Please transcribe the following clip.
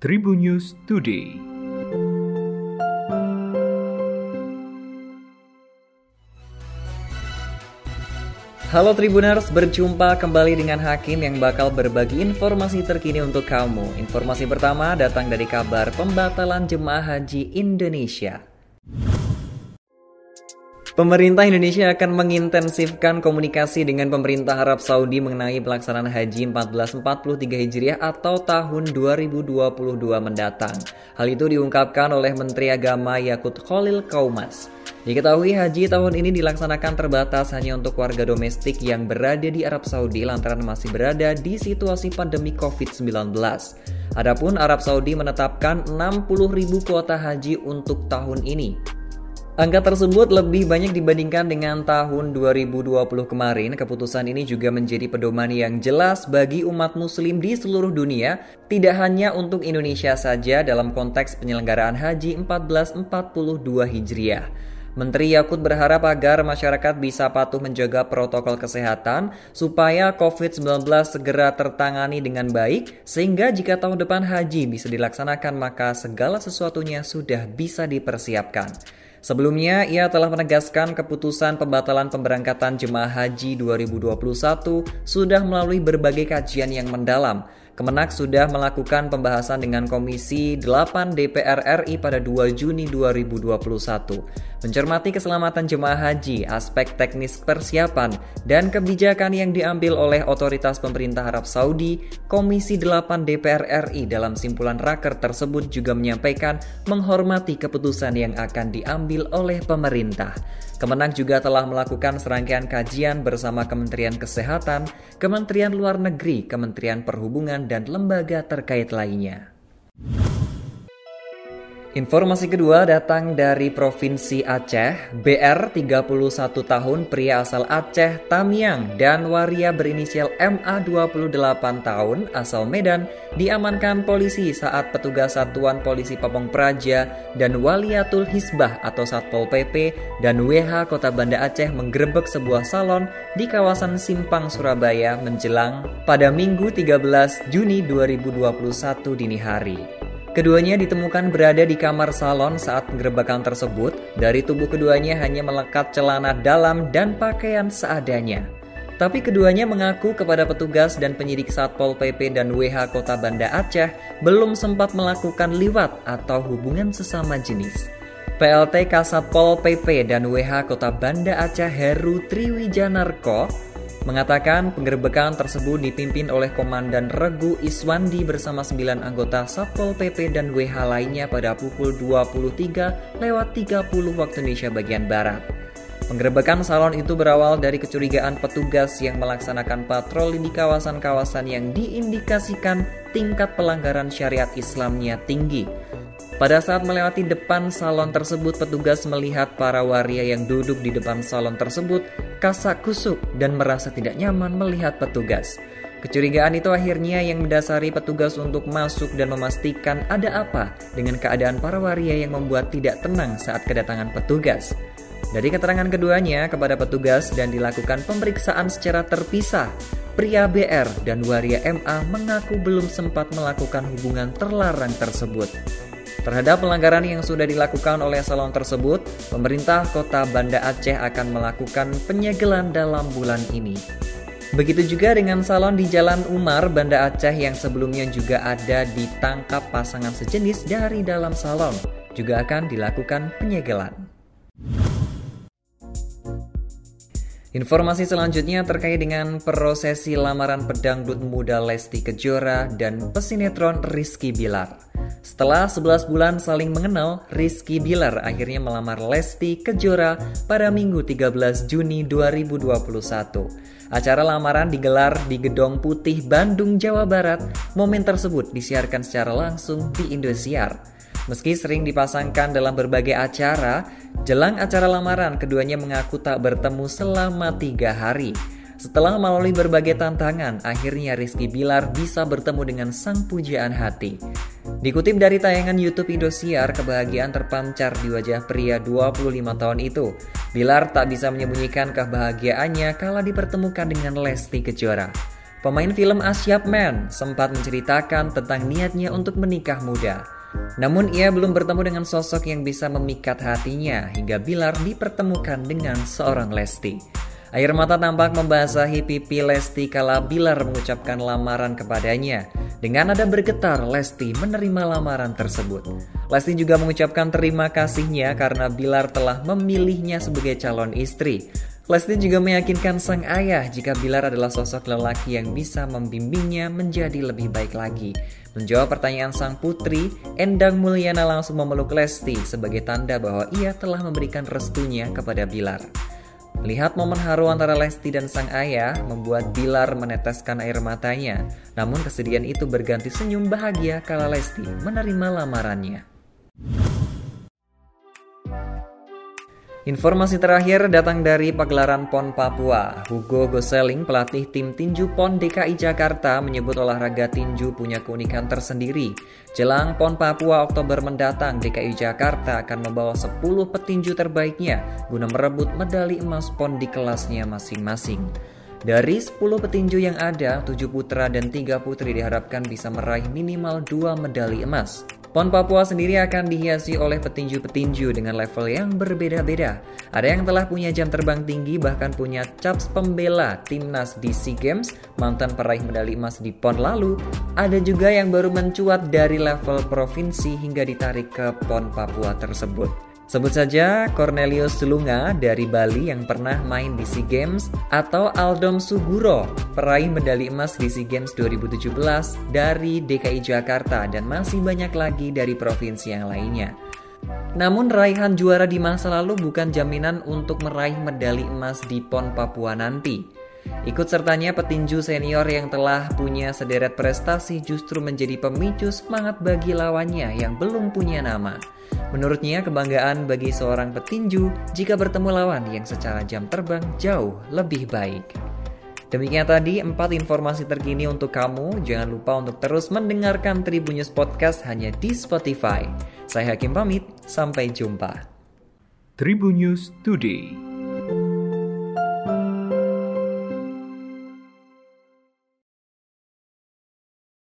Tribun News Today. Halo Tribuners, berjumpa kembali dengan Hakim yang bakal berbagi informasi terkini untuk kamu. Informasi pertama datang dari kabar pembatalan jemaah haji Indonesia. Pemerintah Indonesia akan mengintensifkan komunikasi dengan pemerintah Arab Saudi mengenai pelaksanaan Haji 1443 Hijriah atau tahun 2022 mendatang. Hal itu diungkapkan oleh Menteri Agama Yakut Khalil Kaumas. Diketahui haji tahun ini dilaksanakan terbatas hanya untuk warga domestik yang berada di Arab Saudi lantaran masih berada di situasi pandemi COVID-19. Adapun Arab Saudi menetapkan 60.000 kuota haji untuk tahun ini. Angka tersebut lebih banyak dibandingkan dengan tahun 2020 kemarin. Keputusan ini juga menjadi pedoman yang jelas bagi umat muslim di seluruh dunia, tidak hanya untuk Indonesia saja dalam konteks penyelenggaraan Haji 1442 Hijriah. Menteri Yakut berharap agar masyarakat bisa patuh menjaga protokol kesehatan supaya COVID-19 segera tertangani dengan baik sehingga jika tahun depan haji bisa dilaksanakan maka segala sesuatunya sudah bisa dipersiapkan. Sebelumnya, ia telah menegaskan keputusan pembatalan pemberangkatan jemaah haji 2021 sudah melalui berbagai kajian yang mendalam Kemenak sudah melakukan pembahasan dengan Komisi 8 DPR RI pada 2 Juni 2021. Mencermati keselamatan jemaah haji, aspek teknis persiapan, dan kebijakan yang diambil oleh otoritas pemerintah Arab Saudi, Komisi 8 DPR RI dalam simpulan raker tersebut juga menyampaikan menghormati keputusan yang akan diambil oleh pemerintah. Kemenang juga telah melakukan serangkaian kajian bersama Kementerian Kesehatan, Kementerian Luar Negeri, Kementerian Perhubungan, dan lembaga terkait lainnya. Informasi kedua datang dari Provinsi Aceh. BR 31 tahun pria asal Aceh Tamiang dan waria berinisial MA 28 tahun asal Medan diamankan polisi saat petugas Satuan Polisi Papong Praja dan Waliatul Hisbah atau Satpol PP dan WH Kota Banda Aceh menggerebek sebuah salon di kawasan Simpang Surabaya menjelang pada Minggu 13 Juni 2021 dini hari. Keduanya ditemukan berada di kamar salon saat penggerebekan tersebut. Dari tubuh keduanya hanya melekat celana dalam dan pakaian seadanya. Tapi keduanya mengaku kepada petugas dan penyidik Satpol PP dan WH Kota Banda Aceh belum sempat melakukan liwat atau hubungan sesama jenis. PLT Kasatpol PP dan WH Kota Banda Aceh Heru Triwijanarko mengatakan penggerbekan tersebut dipimpin oleh Komandan Regu Iswandi bersama 9 anggota Satpol PP dan WH lainnya pada pukul 23 lewat 30 waktu Indonesia bagian Barat. Penggerbekan salon itu berawal dari kecurigaan petugas yang melaksanakan patroli di kawasan-kawasan yang diindikasikan tingkat pelanggaran syariat Islamnya tinggi. Pada saat melewati depan salon tersebut, petugas melihat para waria yang duduk di depan salon tersebut kasak kusuk dan merasa tidak nyaman melihat petugas. Kecurigaan itu akhirnya yang mendasari petugas untuk masuk dan memastikan ada apa dengan keadaan para waria yang membuat tidak tenang saat kedatangan petugas. Dari keterangan keduanya kepada petugas dan dilakukan pemeriksaan secara terpisah, pria BR dan waria MA mengaku belum sempat melakukan hubungan terlarang tersebut. Terhadap pelanggaran yang sudah dilakukan oleh salon tersebut, pemerintah kota Banda Aceh akan melakukan penyegelan dalam bulan ini. Begitu juga dengan salon di Jalan Umar, Banda Aceh yang sebelumnya juga ada ditangkap pasangan sejenis dari dalam salon, juga akan dilakukan penyegelan. Informasi selanjutnya terkait dengan prosesi lamaran pedangdut muda Lesti Kejora dan pesinetron Rizky Bilar. Setelah 11 bulan saling mengenal, Rizky Bilar akhirnya melamar Lesti Kejora pada Minggu 13 Juni 2021. Acara lamaran digelar di Gedong Putih, Bandung, Jawa Barat. Momen tersebut disiarkan secara langsung di Indosiar. Meski sering dipasangkan dalam berbagai acara, jelang acara lamaran keduanya mengaku tak bertemu selama tiga hari. Setelah melalui berbagai tantangan, akhirnya Rizky Bilar bisa bertemu dengan sang pujaan hati. Dikutip dari tayangan YouTube Indosiar, kebahagiaan terpancar di wajah pria 25 tahun itu. Bilar tak bisa menyembunyikan kebahagiaannya kala dipertemukan dengan Lesti Kejora. Pemain film Asyap Man sempat menceritakan tentang niatnya untuk menikah muda. Namun ia belum bertemu dengan sosok yang bisa memikat hatinya hingga Bilar dipertemukan dengan seorang Lesti. Air mata tampak membasahi pipi Lesti kala Bilar mengucapkan lamaran kepadanya. Dengan nada bergetar, Lesti menerima lamaran tersebut. Lesti juga mengucapkan terima kasihnya karena Bilar telah memilihnya sebagai calon istri. Lesti juga meyakinkan sang ayah jika Bilar adalah sosok lelaki yang bisa membimbingnya menjadi lebih baik lagi. Menjawab pertanyaan sang putri, Endang Mulyana langsung memeluk Lesti sebagai tanda bahwa ia telah memberikan restunya kepada Bilar. Melihat momen haru antara Lesti dan sang ayah membuat Bilar meneteskan air matanya. Namun kesedihan itu berganti senyum bahagia kala Lesti menerima lamarannya. Informasi terakhir datang dari pagelaran PON Papua. Hugo Goseling, pelatih tim tinju PON DKI Jakarta, menyebut olahraga tinju punya keunikan tersendiri. Jelang PON Papua Oktober mendatang, DKI Jakarta akan membawa 10 petinju terbaiknya guna merebut medali emas PON di kelasnya masing-masing. Dari 10 petinju yang ada, 7 putra dan 3 putri diharapkan bisa meraih minimal 2 medali emas. PON Papua sendiri akan dihiasi oleh petinju-petinju dengan level yang berbeda-beda. Ada yang telah punya jam terbang tinggi bahkan punya caps pembela timnas di SEA Games, mantan peraih medali emas di PON lalu. Ada juga yang baru mencuat dari level provinsi hingga ditarik ke PON Papua tersebut. Sebut saja Cornelius Sulunga dari Bali yang pernah main di SEA Games atau Aldom Suguro, peraih medali emas di SEA Games 2017 dari DKI Jakarta dan masih banyak lagi dari provinsi yang lainnya. Namun raihan juara di masa lalu bukan jaminan untuk meraih medali emas di PON Papua nanti. Ikut sertanya petinju senior yang telah punya sederet prestasi justru menjadi pemicu semangat bagi lawannya yang belum punya nama. Menurutnya, kebanggaan bagi seorang petinju jika bertemu lawan yang secara jam terbang jauh lebih baik. Demikian tadi 4 informasi terkini untuk kamu. Jangan lupa untuk terus mendengarkan Tribunnews Podcast hanya di Spotify. Saya Hakim pamit, sampai jumpa. Tribunnews Today